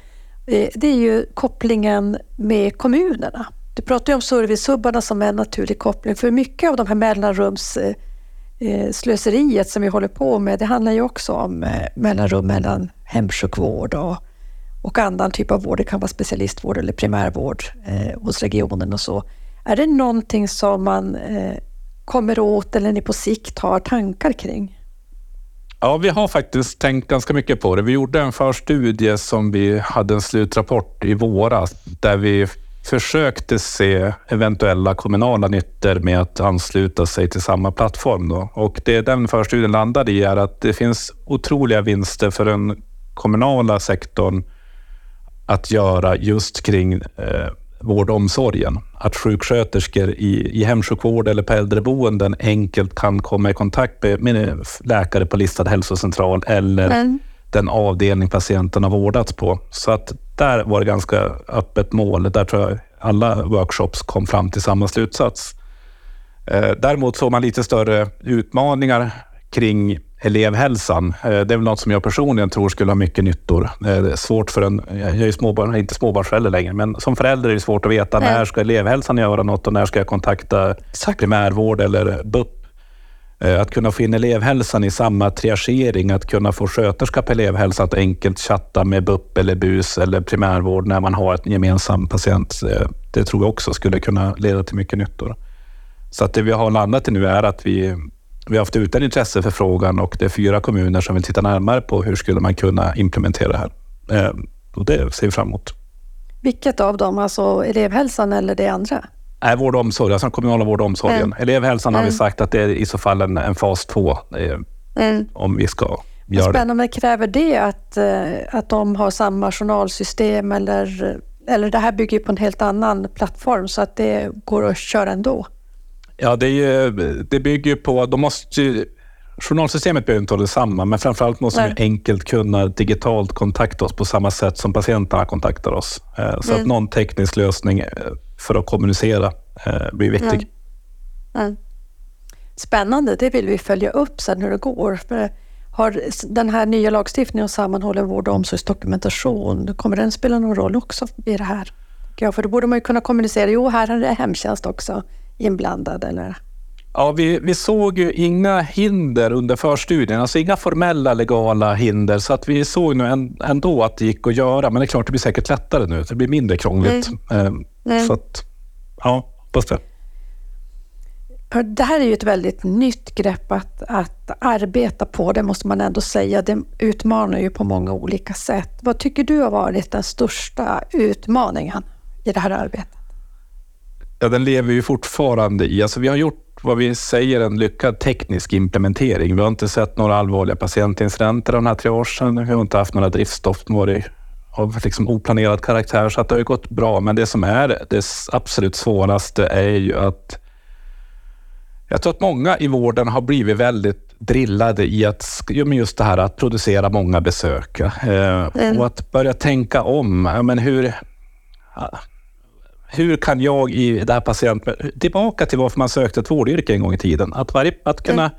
eh, det är ju kopplingen med kommunerna. Du pratar ju om servicehubbarna som en naturlig koppling, för mycket av de här mellanrumsslöseriet eh, eh, som vi håller på med, det handlar ju också om mellanrum mellan hemsjukvård och, och annan typ av vård. Det kan vara specialistvård eller primärvård eh, hos regionen och så. Är det någonting som man eh, kommer åt eller ni på sikt har tankar kring? Ja, vi har faktiskt tänkt ganska mycket på det. Vi gjorde en förstudie som vi hade en slutrapport i våras där vi försökte se eventuella kommunala nyttor med att ansluta sig till samma plattform. Då. Och det den förstudien landade i är att det finns otroliga vinster för den kommunala sektorn att göra just kring eh, vård och omsorgen. Att sjuksköterskor i, i hemsjukvård eller på äldreboenden enkelt kan komma i kontakt med, med läkare på listad hälsocentral eller mm. den avdelning patienten har vårdats på. Så att där var det ganska öppet mål. Där tror jag alla workshops kom fram till samma slutsats. Eh, däremot såg man lite större utmaningar kring elevhälsan. Eh, det är väl något som jag personligen tror skulle ha mycket nyttor. Eh, det är svårt för en, jag är ju småbarn, inte småbarnsförälder längre, men som förälder är det svårt att veta Nej. när ska elevhälsan göra något och när ska jag kontakta Exakt. primärvård eller BUP. Eh, att kunna få in elevhälsan i samma triagering, att kunna få sköterska på elevhälsan att enkelt chatta med BUP eller BUS eller primärvård när man har en gemensam patient. Det tror jag också skulle kunna leda till mycket nyttor. Så att det vi har landat i nu är att vi vi har haft ut en intresseförfrågan och det är fyra kommuner som vill titta närmare på hur skulle man kunna implementera det här. Eh, och det ser vi fram emot. Vilket av dem? Alltså elevhälsan eller det andra? Nej, vård och omsorg, alltså den kommunala vård och omsorgen. Mm. Elevhälsan mm. har vi sagt att det är i så fall en, en fas två eh, mm. om vi ska göra Spännande. det. Kräver det att, eh, att de har samma journalsystem eller, eller det här bygger på en helt annan plattform så att det går att köra ändå? Ja, det, är, det bygger på... De måste, journalsystemet behöver inte vara detsamma, men framförallt måste vi enkelt kunna digitalt kontakta oss på samma sätt som patienterna kontaktar oss. Eh, så mm. att någon teknisk lösning eh, för att kommunicera eh, blir viktig. Mm. Mm. Spännande, det vill vi följa upp sen hur det går. Har den här nya lagstiftningen om sammanhållen vård och omsorgsdokumentation, kommer den spela någon roll också i det här? Ja, för då borde man ju kunna kommunicera, jo här är det hemtjänst också inblandad? Eller? Ja, vi, vi såg ju inga hinder under förstudien, alltså inga formella legala hinder, så att vi såg nu ändå att det gick att göra. Men det är klart, det blir säkert lättare nu. Det blir mindre krångligt. Mm. Mm. Så att, ja, hoppas det. Det här är ju ett väldigt nytt grepp att, att arbeta på, det måste man ändå säga. Det utmanar ju på många olika sätt. Vad tycker du har varit den största utmaningen i det här arbetet? Ja, den lever ju fortfarande i. Alltså, vi har gjort vad vi säger en lyckad teknisk implementering. Vi har inte sett några allvarliga patientincidenter av den här triagen. Vi har inte haft några driftstopp av liksom oplanerad karaktär, så att det har gått bra. Men det som är det absolut svåraste är ju att jag tror att många i vården har blivit väldigt drillade i att just det här att producera många besök eh, mm. och att börja tänka om. men hur, hur kan jag i det här patienten... Tillbaka till varför man sökte ett vårdyrke en gång i tiden. Att, varje, att kunna mm.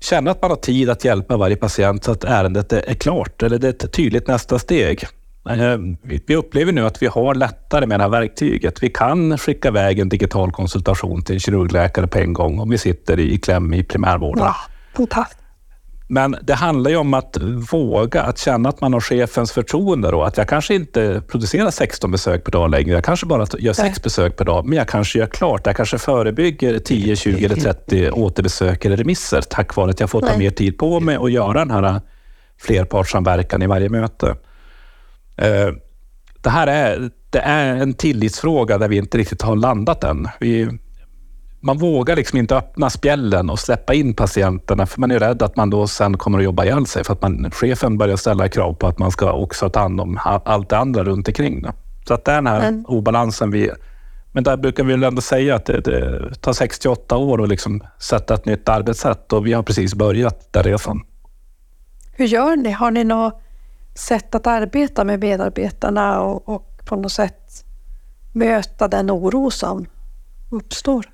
känna att man har tid att hjälpa varje patient så att ärendet är klart, eller det är ett tydligt nästa steg. Eh, vi upplever nu att vi har lättare med det här verktyget. Vi kan skicka iväg en digital konsultation till en kirurgläkare på en gång om vi sitter i kläm i primärvården. Ja, fantastiskt. Men det handlar ju om att våga, att känna att man har chefens förtroende. Då. Att jag kanske inte producerar 16 besök per dag längre. Jag kanske bara gör 6 besök per dag, men jag kanske gör klart. Jag kanske förebygger 10, 20 eller 30 återbesök eller remisser tack vare att jag får ta mer tid på mig och göra den här flerpartssamverkan i varje möte. Eh, det här är, det är en tillitsfråga där vi inte riktigt har landat än. Vi, man vågar liksom inte öppna spjällen och släppa in patienterna för man är rädd att man då sen kommer att jobba ihjäl sig för att man, chefen börjar ställa krav på att man ska också ta hand om allt det andra runt omkring. Då. Så att den här mm. obalansen vi... Men där brukar vi väl ändå säga att det, det tar 68 år att liksom sätta ett nytt arbetssätt och vi har precis börjat den resan. Hur gör ni? Har ni något sätt att arbeta med medarbetarna och, och på något sätt möta den oro som uppstår?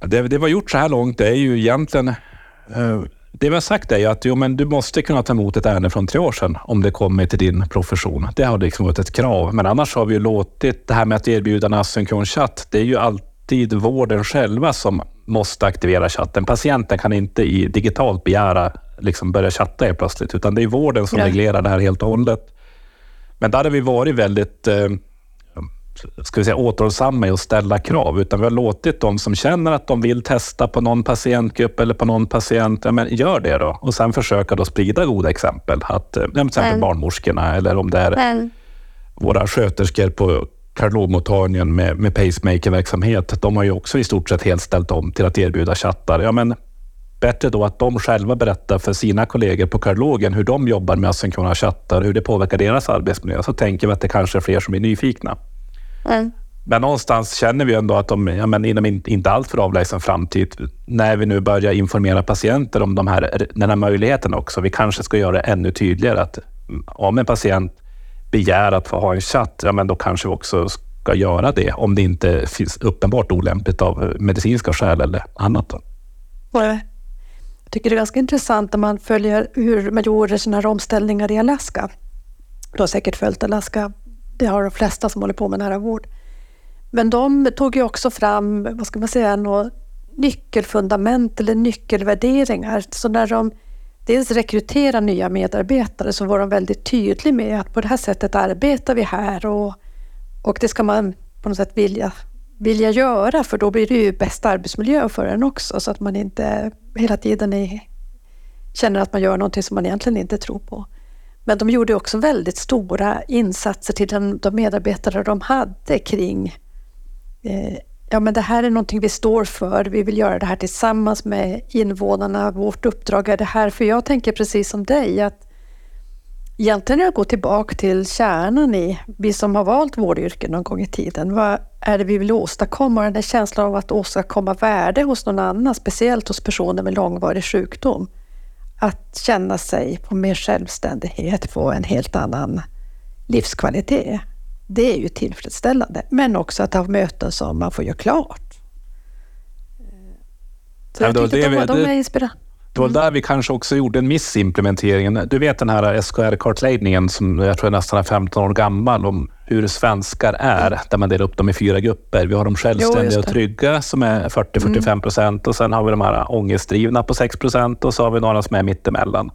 Det, det vi har gjort så här långt det är ju egentligen... Eh, det vi har sagt är att jo, men du måste kunna ta emot ett ärende från tre år sedan om det kommer till din profession. Det har liksom varit ett krav. Men annars har vi låtit det här med att erbjuda en asynkron chatt. Det är ju alltid vården själva som måste aktivera chatten. Patienten kan inte i digitalt begära liksom börja chatta helt plötsligt, utan det är vården som ja. reglerar det här helt och hållet. Men där har vi varit väldigt eh, ska vi säga, återhållsamma i att ställa krav, utan vi har låtit de som känner att de vill testa på någon patientgrupp eller på någon patient, ja, men gör det då. Och sen försöka då sprida goda exempel. Att, eh, till exempel mm. barnmorskorna eller om det är mm. våra sköterskor på kardiologmottagningen med, med pacemaker-verksamhet, de har ju också i stort sett helt ställt om till att erbjuda chattar. Ja, men bättre då att de själva berättar för sina kollegor på kardiologen hur de jobbar med asynkrona chattar, hur det påverkar deras arbetsmiljö. Så tänker vi att det kanske är fler som är nyfikna. Mm. Men någonstans känner vi ändå att de, ja, men inom inte allt för avlägsen framtid, när vi nu börjar informera patienter om de här, den här möjligheten också, vi kanske ska göra det ännu tydligare att om en patient begär att få ha en chatt, ja, men då kanske vi också ska göra det om det inte finns uppenbart olämpligt av medicinska skäl eller annat. Jag tycker det är ganska intressant när man följer hur man gjorde sådana här omställningar i Alaska. Du har säkert följt Alaska. Det har de flesta som håller på med nära vård. Men de tog ju också fram, vad ska man säga, något nyckelfundament eller nyckelvärderingar. Så när de dels rekryterar nya medarbetare så var de väldigt tydliga med att på det här sättet arbetar vi här och, och det ska man på något sätt vilja, vilja göra för då blir det ju bästa arbetsmiljö för en också så att man inte hela tiden är, känner att man gör någonting som man egentligen inte tror på. Men de gjorde också väldigt stora insatser till den, de medarbetare de hade kring eh, ja men det här är någonting vi står för, vi vill göra det här tillsammans med invånarna, vårt uppdrag är det här. För jag tänker precis som dig att egentligen är jag gå tillbaka till kärnan i, vi som har valt vårdyrken någon gång i tiden, vad är det vi vill åstadkomma? Den där känslan av att åstadkomma värde hos någon annan, speciellt hos personer med långvarig sjukdom. Att känna sig på mer självständighet, få en helt annan livskvalitet det är ju tillfredsställande. Men också att ha möten som man får göra klart. Så jag tyckte att de, de är inspirerande. Det var mm. där vi kanske också gjorde en miss i implementeringen. Du vet den här SKR-kartläggningen som jag tror är nästan är 15 år gammal om hur svenskar är, där man delar upp dem i fyra grupper. Vi har de självständiga jo, och trygga som är 40-45 mm. procent och sen har vi de här ångestdrivna på 6 procent och så har vi några som är mittemellan.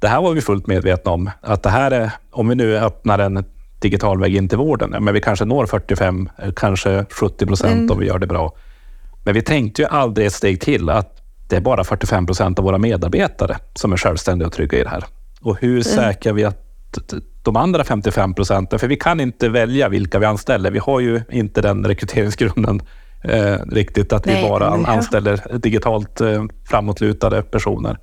Det här var vi fullt medvetna om, att det här är, om vi nu öppnar en digital väg in till vården. Men vi kanske når 45, kanske 70 procent mm. om vi gör det bra. Men vi tänkte ju aldrig ett steg till att det är bara 45 procent av våra medarbetare som är självständiga och trygga i det här. Och hur mm. säkrar vi att de andra 55 procenten, för vi kan inte välja vilka vi anställer. Vi har ju inte den rekryteringsgrunden eh, riktigt, att Nej, vi bara anställer digitalt eh, framåtlutade personer.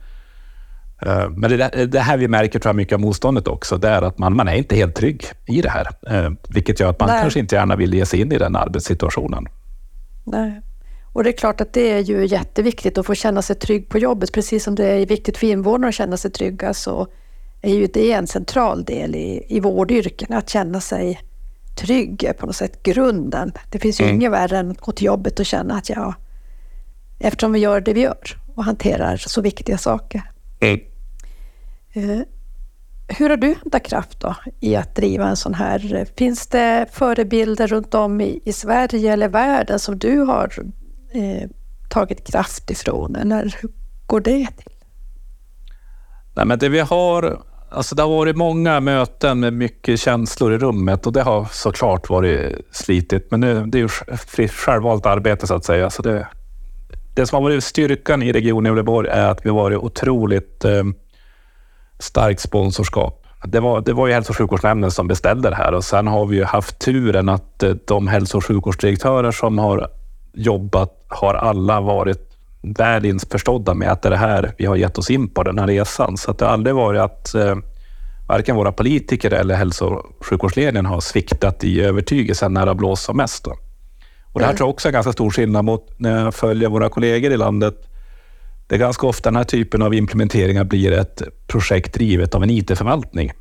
Eh, men det, det, här vi märker tror jag mycket av motståndet också, det är att man, man är inte helt trygg i det här. Eh, vilket gör att man Nej. kanske inte gärna vill ge sig in i den arbetssituationen. Nej. Och det är klart att det är ju jätteviktigt att få känna sig trygg på jobbet. Precis som det är viktigt för invånarna att känna sig trygga så är ju det en central del i, i vårdyrken, att känna sig trygg på något sätt grunden. Det finns ju mm. inget värre än att gå till jobbet och känna att ja, eftersom vi gör det vi gör och hanterar så viktiga saker. Mm. Eh, hur har du hämtat kraft då i att driva en sån här? Finns det förebilder runt om i, i Sverige eller världen som du har eh, tagit kraft ifrån? Eller hur går det till? Nej, men det vi har, alltså det har varit många möten med mycket känslor i rummet och det har såklart varit slitigt. Men nu, det är ju självvalt arbete så att säga. Så det, det som har varit styrkan i Region Gävleborg är att vi har varit otroligt eh, starkt sponsorskap. Det var, det var ju hälso och sjukvårdsnämnden som beställde det här och sen har vi ju haft turen att eh, de hälso och sjukvårdsdirektörer som har jobbat har alla varit väl införstådda med att det är det här vi har gett oss in på den här resan. Så att det har aldrig varit att eh, varken våra politiker eller hälso och sjukvårdsledningen har sviktat i övertygelsen när det har blåst som mest. Då. Och det här tror jag också är ganska stor skillnad mot när jag följer våra kollegor i landet det är ganska ofta den här typen av implementeringar blir ett projekt drivet av en IT-förvaltning.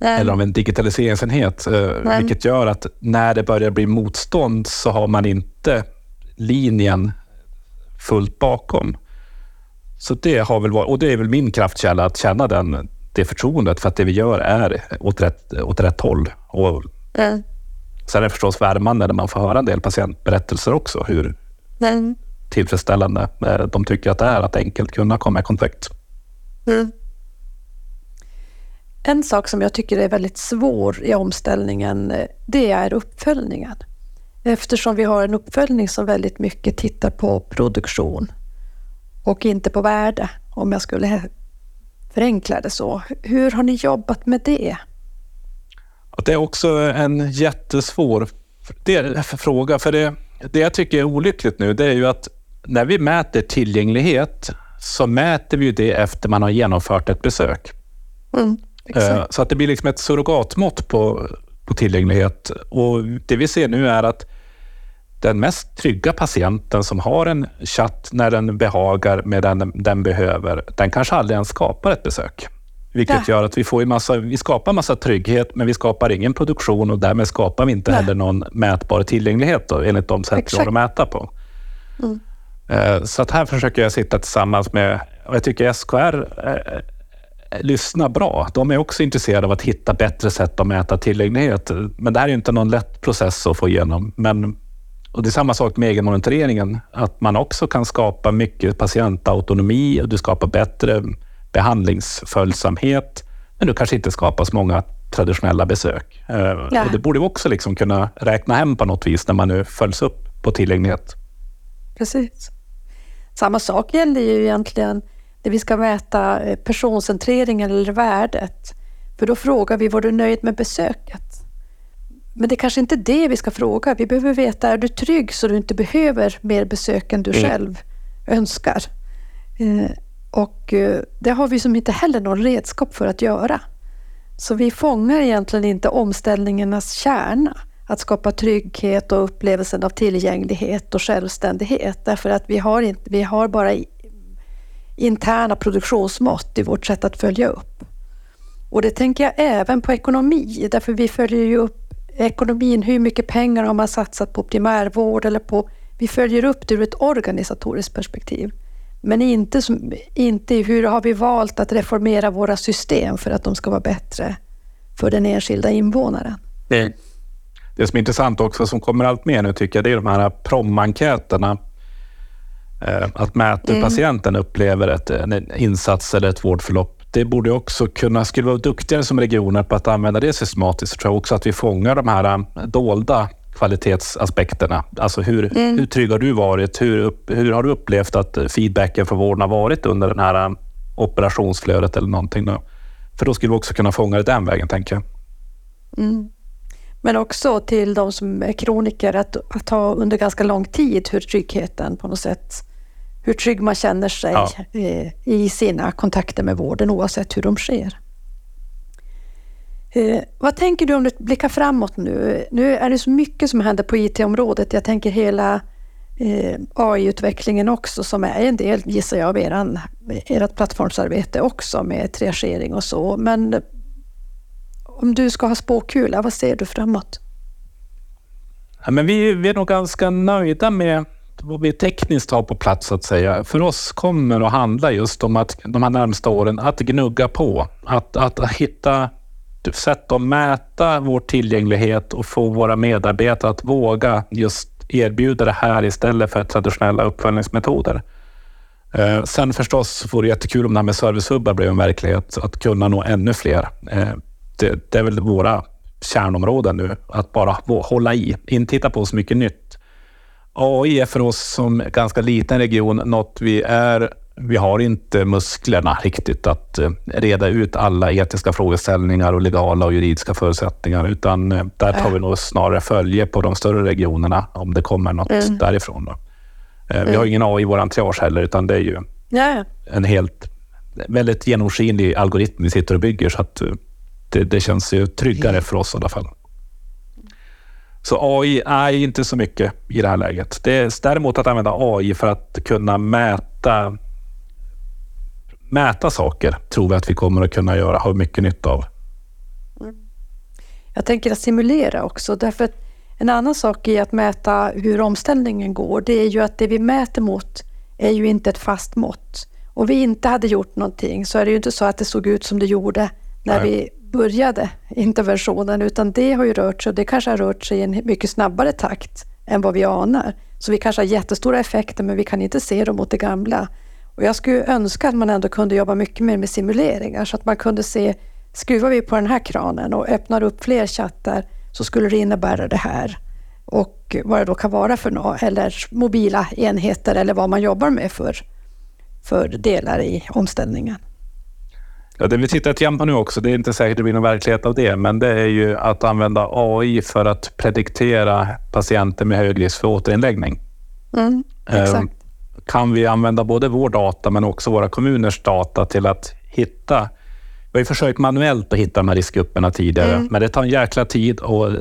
Eller av en digitaliseringsenhet, Nej. vilket gör att när det börjar bli motstånd så har man inte linjen fullt bakom. Så det har väl varit, och det är väl min kraftkälla att känna den, det förtroendet för att det vi gör är åt rätt, åt rätt håll. Och mm. Sen är det förstås värmande när man får höra en del patientberättelser också, hur, mm tillfredsställande eh, de tycker att det är att enkelt kunna komma i kontakt. Mm. En sak som jag tycker är väldigt svår i omställningen, eh, det är uppföljningen. Eftersom vi har en uppföljning som väldigt mycket tittar på produktion och inte på värde, om jag skulle förenkla det så. Hur har ni jobbat med det? Det är också en jättesvår fråga. För det, det jag tycker är olyckligt nu, det är ju att när vi mäter tillgänglighet så mäter vi det efter man har genomfört ett besök. Mm, så att det blir liksom ett surrogatmått på, på tillgänglighet. Och det vi ser nu är att den mest trygga patienten som har en chatt när den behagar med den den behöver, den kanske aldrig ens skapar ett besök. Vilket gör att vi, får massa, vi skapar massa trygghet, men vi skapar ingen produktion och därmed skapar vi inte Nej. heller någon mätbar tillgänglighet då, enligt de sätt Exakt. vi har att mäta på. Mm. Eh, så att här försöker jag sitta tillsammans med, och jag tycker SKR eh, eh, lyssnar bra. De är också intresserade av att hitta bättre sätt att mäta tillgänglighet. Men det här är inte någon lätt process att få igenom. Men och det är samma sak med egenmonitoreringen, att man också kan skapa mycket patientautonomi och du skapar bättre behandlingsföljsamhet, men du kanske inte skapar så många traditionella besök. Eh, ja. Och det borde vi också liksom kunna räkna hem på något vis när man nu följs upp på tillgänglighet. Precis. Samma sak gäller ju egentligen när vi ska mäta eh, personcentreringen eller värdet. För då frågar vi, var du nöjd med besöket? Men det är kanske inte det vi ska fråga. Vi behöver veta, är du trygg så du inte behöver mer besök än du mm. själv önskar? Eh, och eh, det har vi som inte heller någon redskap för att göra. Så vi fångar egentligen inte omställningarnas kärna. Att skapa trygghet och upplevelsen av tillgänglighet och självständighet. Därför att vi har, inte, vi har bara interna produktionsmått i vårt sätt att följa upp. Och det tänker jag även på ekonomi, därför vi följer ju upp ekonomin, hur mycket pengar har man satsat på primärvård eller på... Vi följer upp det ur ett organisatoriskt perspektiv. Men inte, som, inte hur har vi valt att reformera våra system för att de ska vara bättre för den enskilda invånaren. Det, det som är intressant också, som kommer allt mer nu tycker jag, det är de här PROM-enkäterna. Eh, att mäta hur mm. patienten upplever ett, en insats eller ett vårdförlopp det borde också kunna, skulle vara duktigare som regioner på att använda det systematiskt. tror jag också att vi fångar de här äh, dolda kvalitetsaspekterna. Alltså hur, mm. hur trygg har du varit? Hur, upp, hur har du upplevt att feedbacken från vården har varit under den här operationsflödet eller någonting? Då? För då skulle vi också kunna fånga det den vägen, tänker jag. Mm. Men också till de som är kroniker, att, att ha under ganska lång tid hur tryggheten på något sätt hur trygg man känner sig ja. Eh, i sina kontakter med vården oavsett hur de sker. Eh, vad tänker du om du blickar framåt nu? Nu är det så mycket som händer på IT-området. Jag tänker hela eh, AI-utvecklingen också som är en del, gissar jag, av eran, ert plattformsarbete också med triagering och så. Men om du ska ha spåkula, vad ser du framåt? Ja, men vi, vi är nog ganska nöjda med vad vi tekniskt har på plats så att säga. För oss kommer att handla just om att de här närmsta åren att gnugga på. Att, att hitta sätt att mäta vår tillgänglighet och få våra medarbetare att våga just erbjuda det här istället för traditionella uppföljningsmetoder. Eh, sen förstås vore det jättekul om det här med servicehubbar blev en verklighet, att kunna nå ännu fler. Eh, det, det, är väl våra kärnområden nu, att bara hålla i, inte hitta på så mycket nytt. AI är för oss som ganska liten region något vi är vi har inte musklerna riktigt att eh, reda ut alla etiska frågeställningar och legala och juridiska förutsättningar, utan eh, där tar vi nog snarare följe på de större regionerna om det kommer något mm. därifrån. Då. Eh, vi har mm. ingen AI i vår triage heller, utan det är ju ja. en helt väldigt genomskinlig algoritm vi sitter och bygger, så att det, det känns ju tryggare för oss i alla fall. Så AI är inte så mycket i det här läget. Det är däremot att använda AI för att kunna mäta mäta saker tror vi att vi kommer att kunna göra, ha mycket nytta av. Mm. Jag tänker att simulera också, därför att en annan sak i att mäta hur omställningen går, det är ju att det vi mäter mot är ju inte ett fast mått. Om vi inte hade gjort någonting så är det ju inte så att det såg ut som det gjorde när Nej. vi började interventionen, utan det har ju rört sig och det kanske har rört sig i en mycket snabbare takt än vad vi anar. Så vi kanske har jättestora effekter, men vi kan inte se dem mot det gamla. Och jag skulle önska att man ändå kunde jobba mycket mer med simuleringar, så att man kunde se, skruvar vi på den här kranen och öppnar upp fler chattar, så skulle det innebära det här. Och vad det då kan vara för något, eller mobila enheter eller vad man jobbar med för, för delar i omställningen. Ja, det vi tittar på nu också, det är inte säkert det blir någon verklighet av det, men det är ju att använda AI för att prediktera patienter med hög risk för återinläggning. Mm, exakt. Kan vi använda både vår data men också våra kommuners data till att hitta vi har försökt manuellt att hitta de här riskgrupperna tidigare, mm. men det tar en jäkla tid och eh,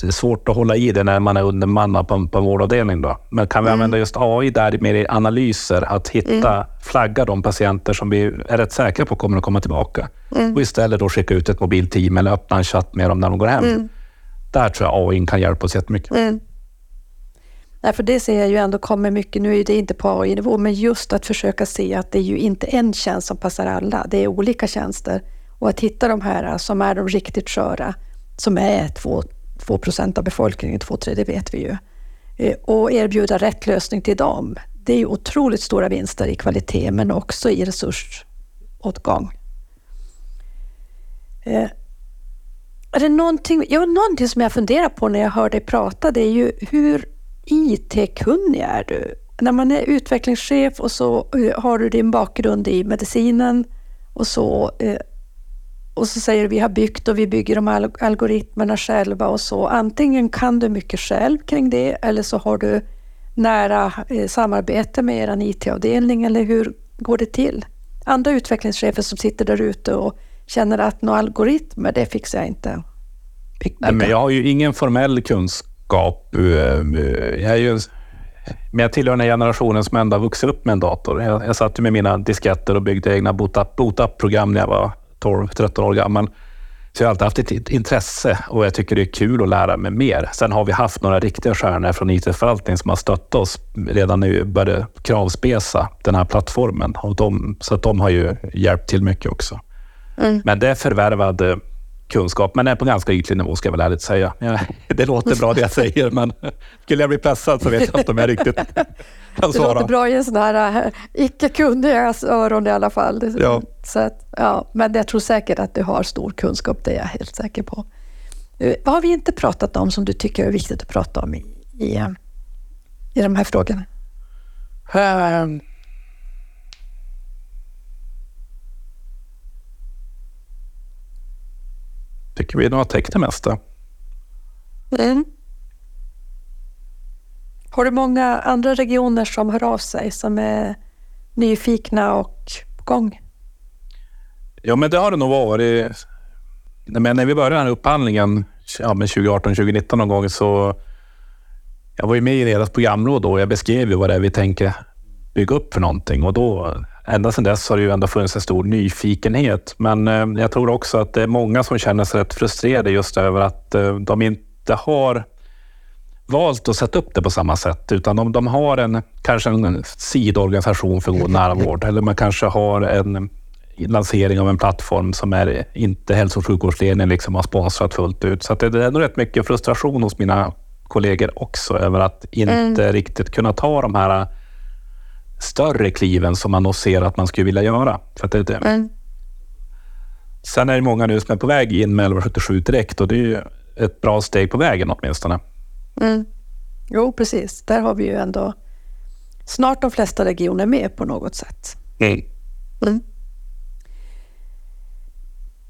det är svårt att hålla i det när man är undermannad på, på en vårdavdelning. Då. Men kan vi mm. använda just AI där med analyser, att hitta, mm. flagga de patienter som vi är rätt säkra på kommer att komma tillbaka mm. och istället då skicka ut ett mobilteam eller öppna en chatt med dem när de går hem. Mm. Där tror jag AI kan hjälpa oss jättemycket. Mm. Nej, för det ser jag ju ändå kommer mycket, nu är det inte på AI-nivå, men just att försöka se att det är ju inte en tjänst som passar alla, det är olika tjänster. Och att hitta de här som är de riktigt sköra, som är 2 procent av befolkningen, 2 3 det vet vi ju. Eh, och erbjuda rätt lösning till dem. Det är ju otroligt stora vinster i kvalitet, men också i resursåtgång. Eh, är det någonting, ja, någonting som jag funderar på när jag hör dig prata, det är ju hur IT-kunnig är du? När man är utvecklingschef och så eh, har du din bakgrund i medicinen och så eh, och så säger du vi har byggt och vi bygger de här algoritmerna själva och så. Antingen kan du mycket själv kring det eller så har du nära eh, samarbete med er IT-avdelning eller hur går det till? Andra utvecklingschefer som sitter där ute och känner att några algoritmer, det fixar jag inte. Nej, men jag har ju ingen formell kunskap kunskap. Eh, jag är ju, men jag tillhör den här generationen som ändå har vuxit upp med en dator. Jag, jag satt med mina disketter och byggde egna boot-up-program när jag var 12-13 år gammal. Så jag har alltid haft ett intresse och jag tycker det är kul att lära mig mer. Sen har vi haft några riktiga stjärnor från IT-förvaltning som har stöttat oss redan vi började kravspesa den här plattformen. Och de, så att de har ju hjälpt till mycket också. Mm. Men det är förvärvad kunskap, men är på ganska ytlig nivå ska jag väl ärligt säga. Ja, det låter bra det jag säger, men skulle jag bli pressad så vet jag inte om jag riktigt kan svara. Det låter bra i en sån här uh, icke kunnigas öron i alla fall. Ja. Så att, ja, men jag tror säkert att du har stor kunskap, det är jag helt säker på. Uh, vad har vi inte pratat om som du tycker är viktigt att prata om i, i, uh, i de här frågorna? Um. Tycker vi nog har täckt det mesta. Mm. Har du många andra regioner som hör av sig som är nyfikna och på gång? Ja, men det har det nog varit. Men när vi började den här upphandlingen ja, 2018-2019 någon gång så jag var ju med i deras programråd då och jag beskrev ju vad det är vi tänker bygga upp för någonting och då ända sedan dess har det ju ändå funnits en stor nyfikenhet. Men eh, jag tror också att det är många som känner sig rätt frustrerade just över att eh, de inte har valt att sätta upp det på samma sätt, utan de, de har en, kanske en sidorganisation för god nära vård eller man kanske har en lansering av en plattform som är inte hälso och sjukvårdsledningen liksom har sponsrat fullt ut. Så det, det är nog rätt mycket frustration hos mina kollegor också över att inte mm. riktigt kunna ta de här större kliven som man ser att man skulle vilja göra. För att det, mm. Sen är det många nu som är på väg in med 1177 direkt och det är ju ett bra steg på vägen åtminstone. Mm. Jo, precis. Där har vi ju ändå snart de flesta regioner med på något sätt. Mm. Mm.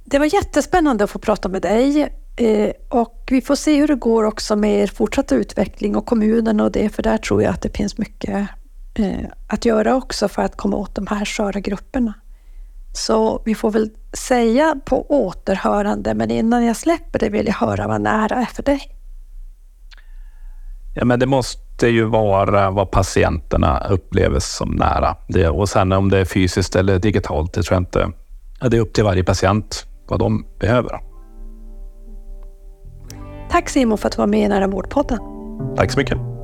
Det var jättespännande att få prata med dig eh, och vi får se hur det går också med er fortsatta utveckling och kommunen och det, för där tror jag att det finns mycket eh, att göra också för att komma åt de här sköra grupperna. Så vi får väl säga på återhörande, men innan jag släpper det vill jag höra vad nära är för dig. Ja, men det måste ju vara vad patienterna upplever som nära. Det, och sen om det är fysiskt eller digitalt, det tror jag inte. Ja, det är upp till varje patient vad de behöver. Tack Simon för att du var med i Nära vårdpodden. Tack så mycket.